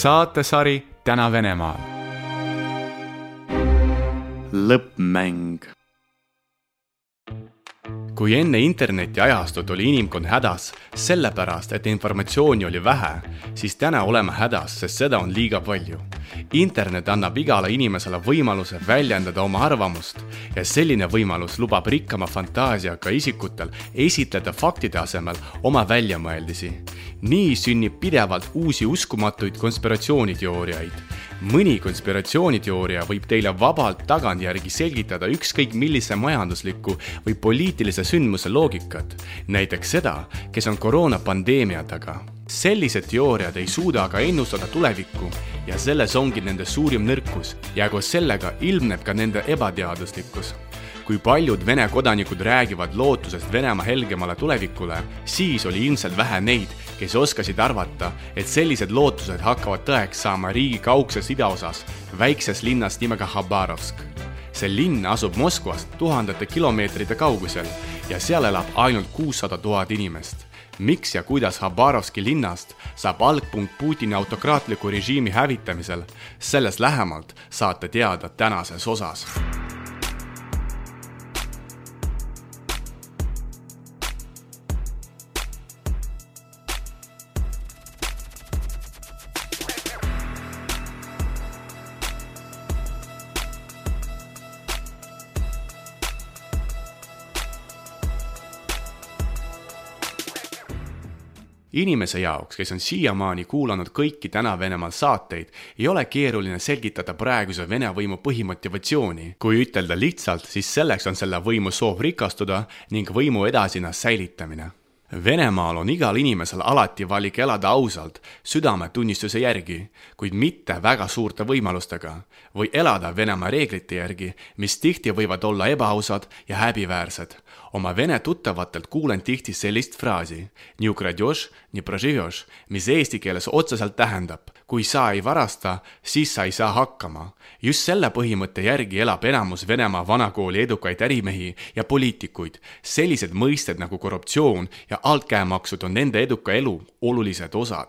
saatesari Täna Venemaal. lõppmäng kui enne internetiajastut oli inimkond hädas sellepärast, et informatsiooni oli vähe, siis täna oleme hädas, sest seda on liiga palju. internet annab igale inimesele võimaluse väljendada oma arvamust ja selline võimalus lubab rikkama fantaasiaga isikutel esitleda faktide asemel oma väljamõeldisi. nii sünnib pidevalt uusi uskumatuid konspiratsiooniteooriaid mõni konspiratsiooniteooria võib teile vabalt tagantjärgi selgitada ükskõik millise majandusliku või poliitilise sündmuse loogikat. näiteks seda, kes on koroonapandeemia taga. sellised teooriad ei suuda aga ennustada tulevikku ja selles ongi nende suurim nõrkus ja koos sellega ilmneb ka nende ebateaduslikkus kui paljud Vene kodanikud räägivad lootusest Venemaa helgemale tulevikule, siis oli ilmselt vähe neid, kes oskasid arvata, et sellised lootused hakkavad tõeks saama riigi kaugses idaosas, väikses linnas nimega Habarovsk. see linn asub Moskvast tuhandete kilomeetrite kaugusel ja seal elab ainult kuussada tuhat inimest. Miks ja kuidas Habarovski linnast saab algpunkt Putini autokraatliku režiimi hävitamisel, sellest lähemalt saate teada tänases osas inimese jaoks, kes on siiamaani kuulanud kõiki täna Venemaal saateid, ei ole keeruline selgitada praeguse Vene võimu põhimotivatsiooni. kui ütelda lihtsalt, siis selleks on selle võimu soov rikastuda ning võimu edasine säilitamine Venemaal on igal inimesel alati valik elada ausalt, südametunnistuse järgi, kuid mitte väga suurte võimalustega, või elada Venemaa reeglite järgi, mis tihti võivad olla ebaausad ja häbiväärsed oma vene tuttavatelt kuulen tihti sellist fraasi, mis eesti keeles otseselt tähendab, kui sa ei varasta, siis sa ei saa hakkama. just selle põhimõtte järgi elab enamus Venemaa vanakooli edukaid ärimehi ja poliitikuid. sellised mõisted nagu korruptsioon ja altkäemaksud on nende eduka elu olulised osad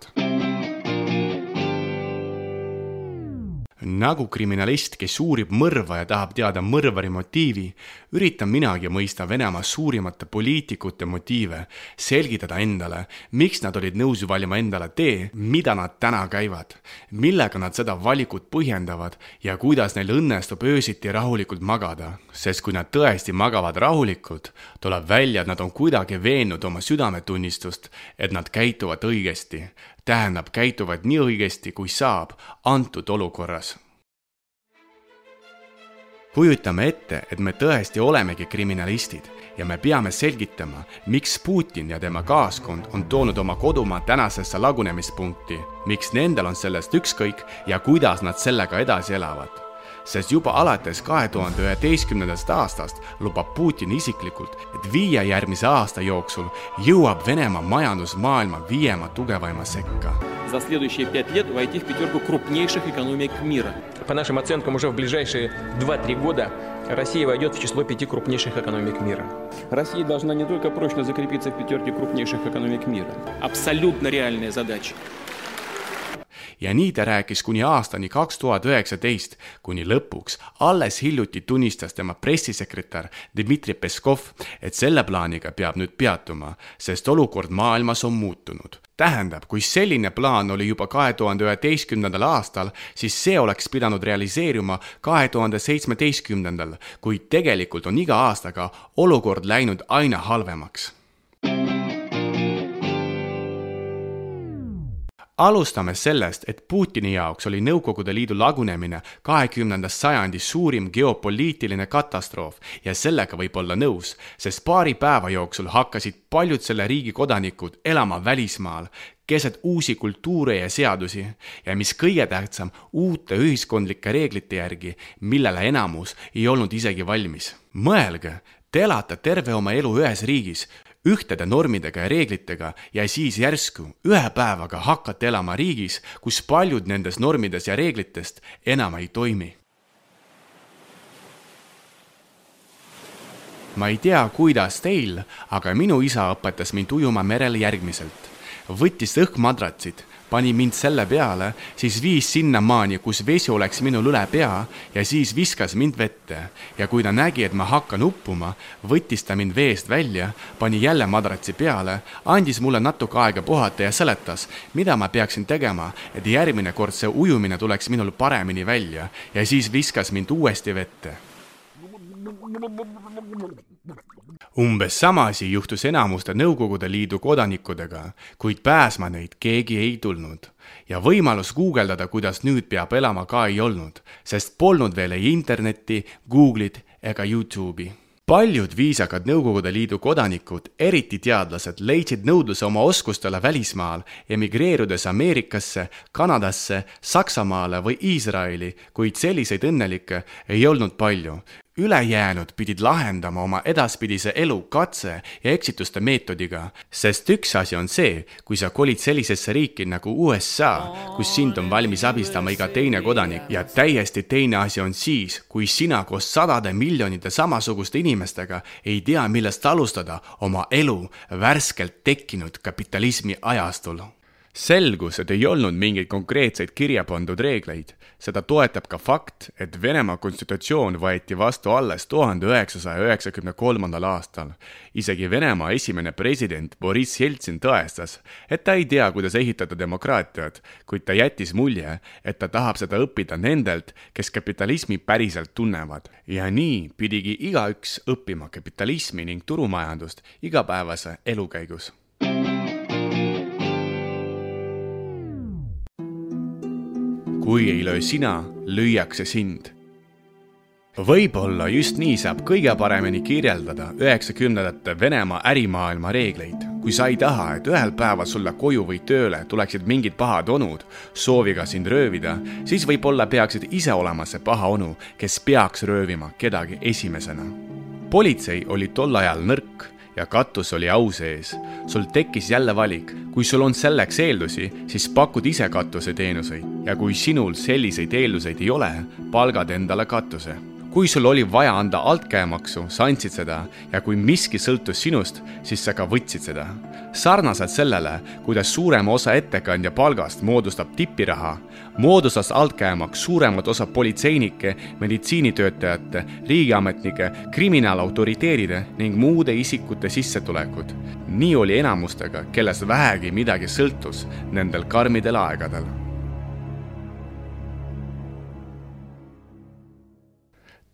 nagu kriminalist, kes uurib mõrva ja tahab teada mõrvari motiivi, üritan minagi mõista Venemaa suurimate poliitikute motiive, selgitada endale, miks nad olid nõus valima endale tee, mida nad täna käivad, millega nad seda valikut põhjendavad ja kuidas neil õnnestub öösiti rahulikult magada, sest kui nad tõesti magavad rahulikult, tuleb välja, et nad on kuidagi veennud oma südametunnistust, et nad käituvad õigesti tähendab, käituvad nii õigesti, kui saab antud olukorras. kujutame ette, et me tõesti olemegi kriminalistid ja me peame selgitama, miks Putin ja tema kaaskond on toonud oma kodumaa tänasesse lagunemispunkti, miks nendel on sellest ükskõik ja kuidas nad sellega edasi elavad sest juba alates kahe tuhande üheteistkümnendast aastast lubab Putin isiklikult, et viie järgmise aasta jooksul jõuab Venemaa majandus maailma viiema tugevaima sekka. За следующие пять лет войти в пятерку крупнейших экономик мира. По нашим оценкам, уже в ближайшие 2-3 года Россия войдет в число пяти крупнейших экономик мира. Россия должна не только прочно закрепиться в пятерке крупнейших экономик мира. Абсолютно реальная задача ja nii ta rääkis kuni aastani kaks tuhat üheksateist, kuni lõpuks alles hiljuti tunnistas tema pressisekretär Dmitri Peskov, et selle plaaniga peab nüüd peatuma, sest olukord maailmas on muutunud. Tähendab, kui selline plaan oli juba kahe tuhande üheteistkümnendal aastal, siis see oleks pidanud realiseeruma kahe tuhande seitsmeteistkümnendal, kuid tegelikult on iga aastaga olukord läinud aina halvemaks alustame sellest, et Putini jaoks oli Nõukogude Liidu lagunemine kahekümnendast sajandi suurim geopoliitiline katastroof ja sellega võib olla nõus, sest paari päeva jooksul hakkasid paljud selle riigi kodanikud elama välismaal, keset uusi kultuure ja seadusi ja mis kõige tähtsam, uute ühiskondlike reeglite järgi, millele enamus ei olnud isegi valmis. mõelge, te elate terve oma elu ühes riigis ühtede normidega ja reeglitega ja siis järsku ühe päevaga hakkate elama riigis, kus paljud nendest normidest ja reeglitest enam ei toimi. ma ei tea, kuidas teil, aga minu isa õpetas mind ujuma merel järgmiselt. võttis õhkmadratsid, pani mind selle peale, siis viis sinnamaani, kus vesi oleks minul üle pea ja siis viskas mind vette. ja kui ta nägi, et ma hakkan uppuma, võttis ta mind veest välja, pani jälle madratsi peale, andis mulle natuke aega puhata ja seletas, mida ma peaksin tegema, et järgmine kord see ujumine tuleks minul paremini välja ja siis viskas mind uuesti vette umbes sama asi juhtus enamuste Nõukogude Liidu kodanikudega, kuid pääsma neid keegi ei tulnud. ja võimalus guugeldada, kuidas nüüd peab elama, ka ei olnud, sest polnud veel ei internetti, Google'it ega Youtube'i paljud viisakad Nõukogude Liidu kodanikud, eriti teadlased, leidsid nõudluse oma oskustele välismaal, emigreerudes Ameerikasse, Kanadasse, Saksamaale või Iisraeli, kuid selliseid õnnelikke ei olnud palju ülejäänud pidid lahendama oma edaspidise elu katse ja eksituste meetodiga, sest üks asi on see, kui sa kolid sellisesse riiki nagu USA, kus sind on valmis abistama iga teine kodanik ja täiesti teine asi on siis, kui sina koos sadade miljonite samasuguste inimestega ei tea, millest alustada oma elu värskelt tekkinud kapitalismi ajastul selgus, et ei olnud mingeid konkreetseid kirja pandud reegleid. seda toetab ka fakt, et Venemaa konstitutsioon võeti vastu alles tuhande üheksasaja üheksakümne kolmandal aastal. isegi Venemaa esimene president Boriss Jeltsin tõestas, et ta ei tea, kuidas ehitada demokraatiat, kuid ta jättis mulje, et ta tahab seda õppida nendelt, kes kapitalismi päriselt tunnevad. ja nii pidigi igaüks õppima kapitalismi ning turumajandust igapäevase elu kui ei löö sina, lüüakse sind. võib-olla just nii saab kõige paremini kirjeldada üheksakümnendate Venemaa ärimaailma reegleid. kui sa ei taha, et ühel päeval sulle koju või tööle tuleksid mingid pahad onud sooviga sind röövida, siis võib-olla peaksid ise olema see paha onu, kes peaks röövima kedagi esimesena. politsei oli tol ajal nõrk ja katus oli au sees. sul tekkis jälle valik, kui sul on selleks eeldusi, siis pakud ise katuseteenuseid ja kui sinul selliseid eelduseid ei ole, palgad endale katuse. Kui sul oli vaja anda altkäemaksu, sa andsid seda ja kui miski sõltus sinust, siis sa ka võtsid seda. sarnaselt sellele, kuidas suurema osa ettekandja palgast moodustab tipiraha, moodustas altkäemaks suuremat osa politseinike, meditsiinitöötajate, riigiametnike, kriminaalautoriteedide ning muude isikute sissetulekud. nii oli enamustega, kellest vähegi midagi sõltus nendel karmidel aegadel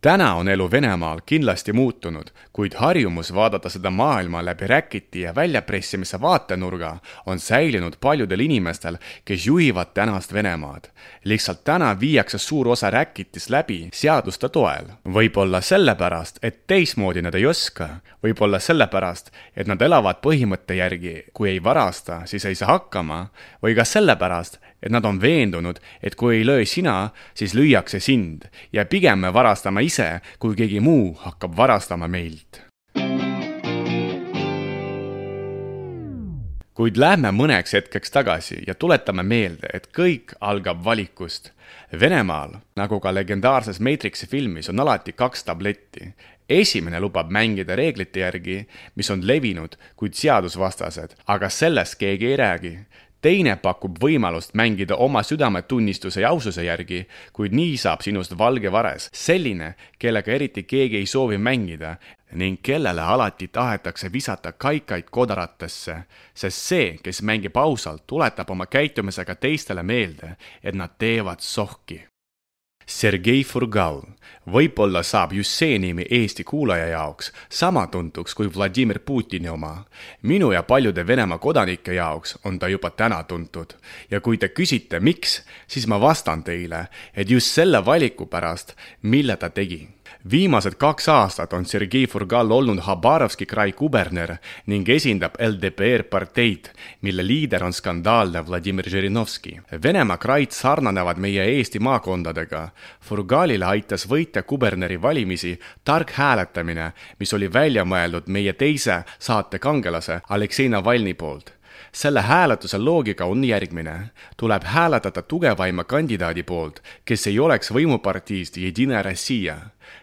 täna on elu Venemaal kindlasti muutunud, kuid harjumus vaadata seda maailma läbi räkiti ja väljapressimise vaatenurga on säilinud paljudel inimestel, kes juhivad tänast Venemaad. lihtsalt täna viiakse suur osa räkitist läbi seaduste toel. võib-olla sellepärast, et teistmoodi nad ei oska, võib-olla sellepärast, et nad elavad põhimõtte järgi, kui ei varasta, siis ei saa hakkama, või ka sellepärast, et nad on veendunud, et kui ei löö sina, siis lüüakse sind ja pigem me varastame ise, kui keegi muu hakkab varastama meilt. kuid lähme mõneks hetkeks tagasi ja tuletame meelde, et kõik algab valikust. Venemaal, nagu ka legendaarses Matrixi filmis, on alati kaks tabletti. esimene lubab mängida reeglite järgi, mis on levinud, kuid seadusvastased, aga sellest keegi ei räägi teine pakub võimalust mängida oma südametunnistuse ja aususe järgi, kuid nii saab sinust valge vares, selline, kellega eriti keegi ei soovi mängida ning kellele alati tahetakse visata kaikaid kodaratesse, sest see, kes mängib ausalt, tuletab oma käitumisega teistele meelde, et nad teevad sohki. Sergei Furgal. võib-olla saab just see nimi Eesti kuulaja jaoks sama tuntuks kui Vladimir Putini oma. minu ja paljude Venemaa kodanike jaoks on ta juba täna tuntud. ja kui te küsite, miks, siis ma vastan teile, et just selle valiku pärast, mille ta tegi viimased kaks aastat on Sergei Furgal olnud Habarovski krai kuberner ning esindab LDPR parteid, mille liider on skandaalne Vladimir Žirinovski. Venemaa kraid sarnanevad meie Eesti maakondadega. Furgalile aitas võita kuberneri valimisi tark hääletamine, mis oli välja mõeldud meie teise saate kangelase Aleksei Navalnõi poolt selle hääletuse loogika on järgmine. tuleb hääletada tugevaima kandidaadi poolt, kes ei oleks võimupartiist Jedina Rossija.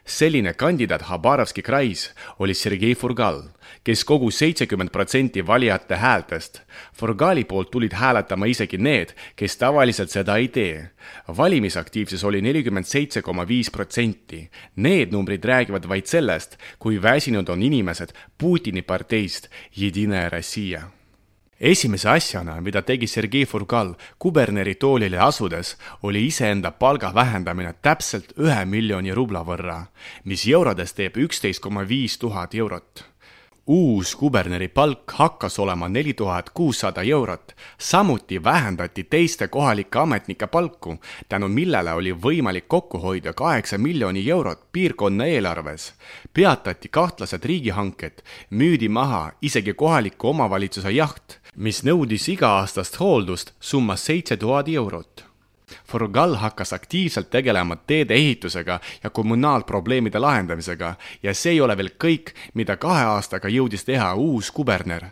selline kandidaat Habarovski krais oli Sergei Furgal, kes kogus seitsekümmend protsenti valijate häältest. Furgali poolt tulid hääletama isegi need, kes tavaliselt seda ei tee. valimisaktiivsus oli nelikümmend seitse koma viis protsenti. Need numbrid räägivad vaid sellest, kui väsinud on inimesed Putini parteist Jedina Rossija esimese asjana, mida tegi Sergei Furgal kuberneri toolile asudes, oli iseenda palga vähendamine täpselt ühe miljoni rubla võrra, mis eurodes teeb üksteist koma viis tuhat eurot uus kuberneri palk hakkas olema neli tuhat kuussada eurot. samuti vähendati teiste kohalike ametnike palku, tänu millele oli võimalik kokku hoida kaheksa miljoni eurot piirkonna eelarves. peatati kahtlased riigihanked, müüdi maha isegi kohaliku omavalitsuse jaht, mis nõudis iga-aastast hooldust summas seitse tuhat eurot Forgal hakkas aktiivselt tegelema teede ehitusega ja kommunaalprobleemide lahendamisega ja see ei ole veel kõik, mida kahe aastaga jõudis teha uus kuberner.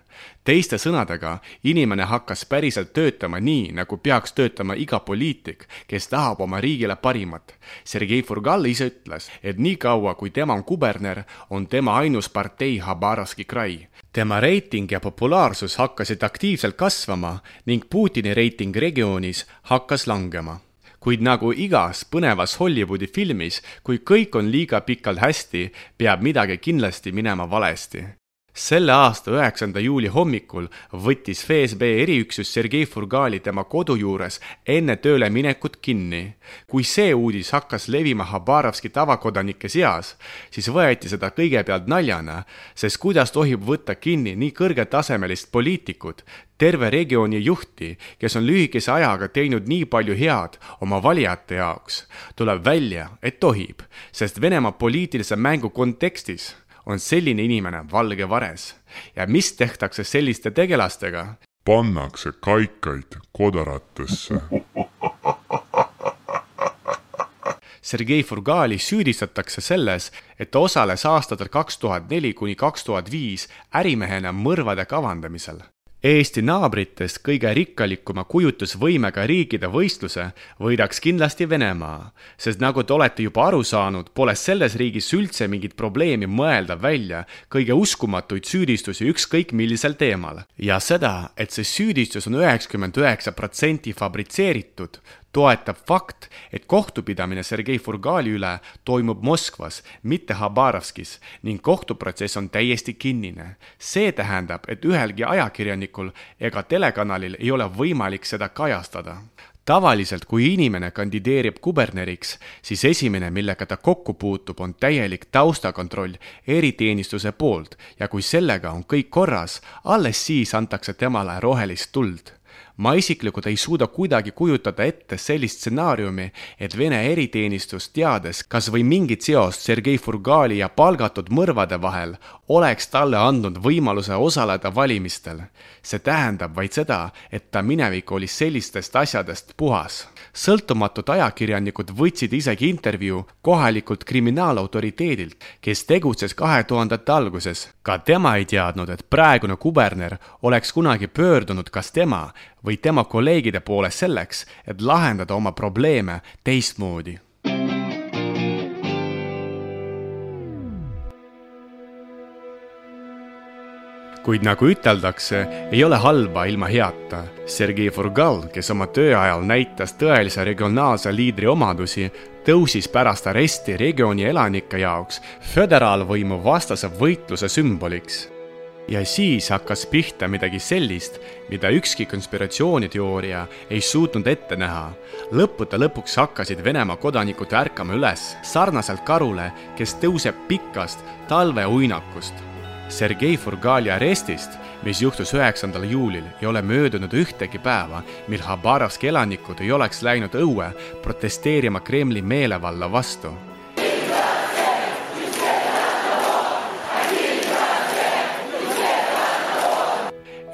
Teiste sõnadega, inimene hakkas päriselt töötama nii, nagu peaks töötama iga poliitik, kes tahab oma riigile parimat. Sergei Furgal ise ütles, et niikaua, kui tema on kuberner, on tema ainus partei Habarovski krai tema reiting ja populaarsus hakkasid aktiivselt kasvama ning Putini reiting regioonis hakkas langema. kuid nagu igas põnevas Hollywoodi filmis, kui kõik on liiga pikalt hästi, peab midagi kindlasti minema valesti selle aasta üheksanda juuli hommikul võttis FSB eriüksus Sergei Furgali tema kodu juures enne tööle minekut kinni. kui see uudis hakkas levima Habarovski tavakodanike seas, siis võeti seda kõigepealt naljana, sest kuidas tohib võtta kinni nii kõrgetasemelist poliitikut, terve regiooni juhti, kes on lühikese ajaga teinud nii palju head oma valijate jaoks. tuleb välja, et tohib, sest Venemaa poliitilise mängu kontekstis on selline inimene valge vares ja mis tehtakse selliste tegelastega? pannakse kaikaid kodaratesse. Sergei Furgali süüdistatakse selles, et ta osales aastatel kaks tuhat neli kuni kaks tuhat viis ärimehena mõrvade kavandamisel Eesti naabritest kõige rikkalikuma kujutlusvõimega riikide võistluse võidaks kindlasti Venemaa, sest nagu te olete juba aru saanud, pole selles riigis üldse mingit probleemi mõelda välja kõige uskumatuid süüdistusi ükskõik millisel teemal. ja seda, et see süüdistus on üheksakümmend üheksa protsenti fabritseeritud, toetab fakt, et kohtupidamine Sergei Furgali üle toimub Moskvas, mitte Habarovskis ning kohtuprotsess on täiesti kinnine. see tähendab, et ühelgi ajakirjanikul ega telekanalil ei ole võimalik seda kajastada tavaliselt, kui inimene kandideerib kuberneriks, siis esimene, millega ta kokku puutub, on täielik taustakontroll eriteenistuse poolt ja kui sellega on kõik korras, alles siis antakse temale rohelist tuld ma isiklikult ei suuda kuidagi kujutada ette sellist stsenaariumi, et Vene eriteenistus, teades kas või mingit seost Sergei Furgali ja palgatud mõrvade vahel, oleks talle andnud võimaluse osaleda valimistel. see tähendab vaid seda, et ta minevik oli sellistest asjadest puhas. Sõltumatud ajakirjanikud võtsid isegi intervjuu kohalikult kriminaalautoriteedilt, kes tegutses kahe tuhandete alguses. ka tema ei teadnud, et praegune kuberner oleks kunagi pöördunud kas tema või tema kolleegide poole selleks, et lahendada oma probleeme teistmoodi kuid nagu üteldakse, ei ole halba ilma heata. Sergei Furgal, kes oma töö ajal näitas tõelise regionaalse liidri omadusi, tõusis pärast aresti regiooni elanike jaoks föderaalvõimu vastase võitluse sümboliks ja siis hakkas pihta midagi sellist, mida ükski konspiratsiooniteooria ei suutnud ette näha. lõppude lõpuks hakkasid Venemaa kodanikud ärkama üles sarnaselt karule, kes tõuseb pikast talveuinakust. Sergei Furgali arestist, mis juhtus üheksandal juulil, ei ole möödunud ühtegi päeva, mil Habarovski elanikud ei oleks läinud õue protesteerima Kremli meelevalla vastu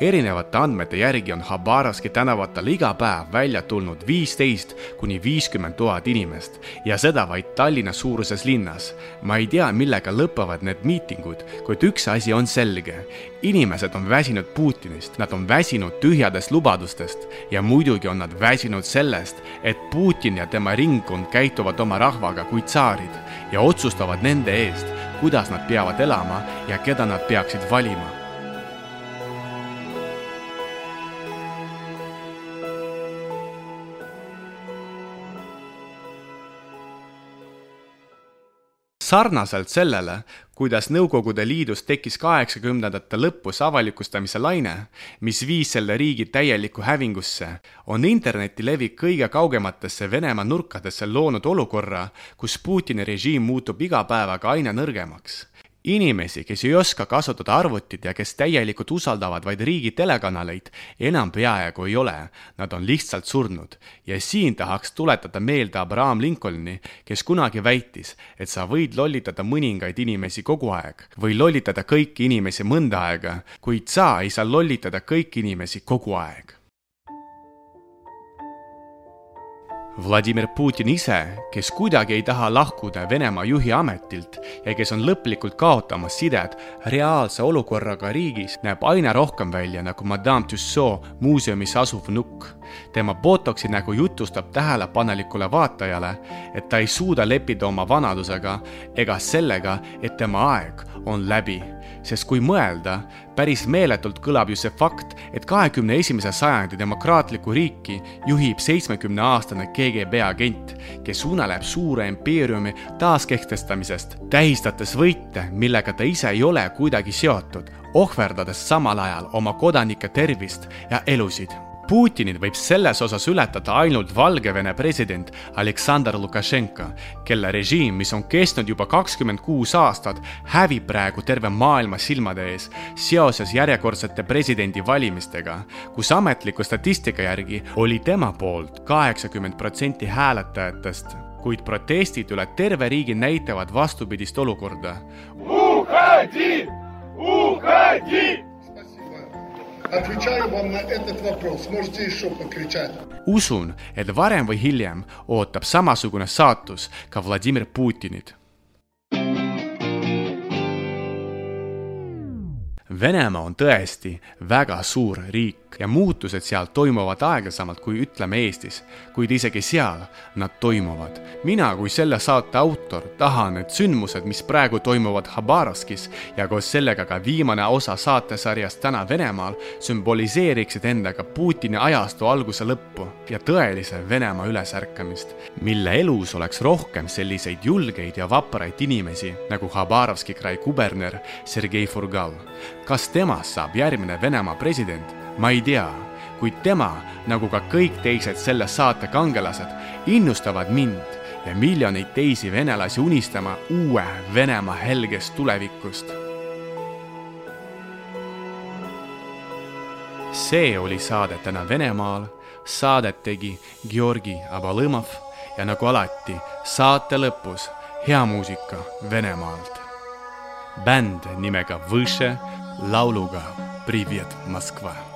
erinevate andmete järgi on Habarovski tänavatel iga päev välja tulnud viisteist kuni viiskümmend tuhat inimest ja seda vaid Tallinna suuruses linnas. ma ei tea, millega lõpevad need miitingud, kuid üks asi on selge. inimesed on väsinud Putinist, nad on väsinud tühjadest lubadustest ja muidugi on nad väsinud sellest, et Putin ja tema ringkond käituvad oma rahvaga kui tsaarid ja otsustavad nende eest, kuidas nad peavad elama ja keda nad peaksid valima sarnaselt sellele, kuidas Nõukogude Liidus tekkis kaheksakümnendate lõpus avalikustamise laine, mis viis selle riigi täielikku hävingusse, on interneti levik kõige kaugematesse Venemaa nurkadesse loonud olukorra, kus Putini režiim muutub iga päevaga aina nõrgemaks inimesi, kes ei oska kasutada arvutit ja kes täielikult usaldavad vaid riigi telekanaleid, enam peaaegu ei ole. Nad on lihtsalt surnud. ja siin tahaks tuletada meelde Abraham Lincolni, kes kunagi väitis, et sa võid lollitada mõningaid inimesi kogu aeg või lollitada kõiki inimesi mõnda aega, kuid sa ei saa lollitada kõiki inimesi kogu aeg Vladimir Putin ise, kes kuidagi ei taha lahkuda Venemaa juhi ametilt ja kes on lõplikult kaotamas sidet reaalse olukorraga riigis, näeb aina rohkem välja nagu Madame Tussauds muuseumis asuv nukk. tema botoksi nägu jutustab tähelepanelikule vaatajale, et ta ei suuda leppida oma vanadusega ega sellega, et tema aeg on läbi sest kui mõelda, päris meeletult kõlab ju see fakt, et kahekümne esimese sajandi demokraatlikku riiki juhib seitsmekümneaastane KGB agent, kes uneleb suure impeeriumi taaskehtestamisest, tähistades võite, millega ta ise ei ole kuidagi seotud, ohverdades samal ajal oma kodanike tervist ja elusid Putinit võib selles osas ületada ainult Valgevene president Aleksandr Lukašenka, kelle režiim, mis on kestnud juba kakskümmend kuus aastat, hävib praegu terve maailma silmade ees seoses järjekordsete presidendivalimistega, kus ametliku statistika järgi oli tema poolt kaheksakümmend protsenti hääletajatest, kuid protestid üle terve riigi näitavad vastupidist olukorda. Ukaidi! Ukaidi! Отвечаю вам на этот вопрос. Можете еще покричать. usun, et varem või hiljem ootab samasugune saatus ka Vladimir Putinit Venemaa on tõesti väga suur riik ja muutused seal toimuvad aeglasemalt kui ütleme Eestis, kuid isegi seal nad toimuvad. mina kui selle saate autor tahan, et sündmused, mis praegu toimuvad Habarovskis ja koos sellega ka viimane osa saatesarjast Täna Venemaal, sümboliseeriksid endaga Putini ajastu alguse lõppu ja tõelise Venemaa ülesärkamist, mille elus oleks rohkem selliseid julgeid ja vapraid inimesi nagu Habarovski krai kuberner Sergei Furgal kas temast saab järgmine Venemaa president, ma ei tea, kuid tema, nagu ka kõik teised selle saate kangelased, innustavad mind ja miljoneid teisi venelasi unistama uue Venemaa helgest tulevikust. see oli saade Täna Venemaal, saadet tegi Georgi Abalõmov ja nagu alati, saate lõpus hea muusika Venemaalt. bänd nimega Võše lauluga Privet Moskva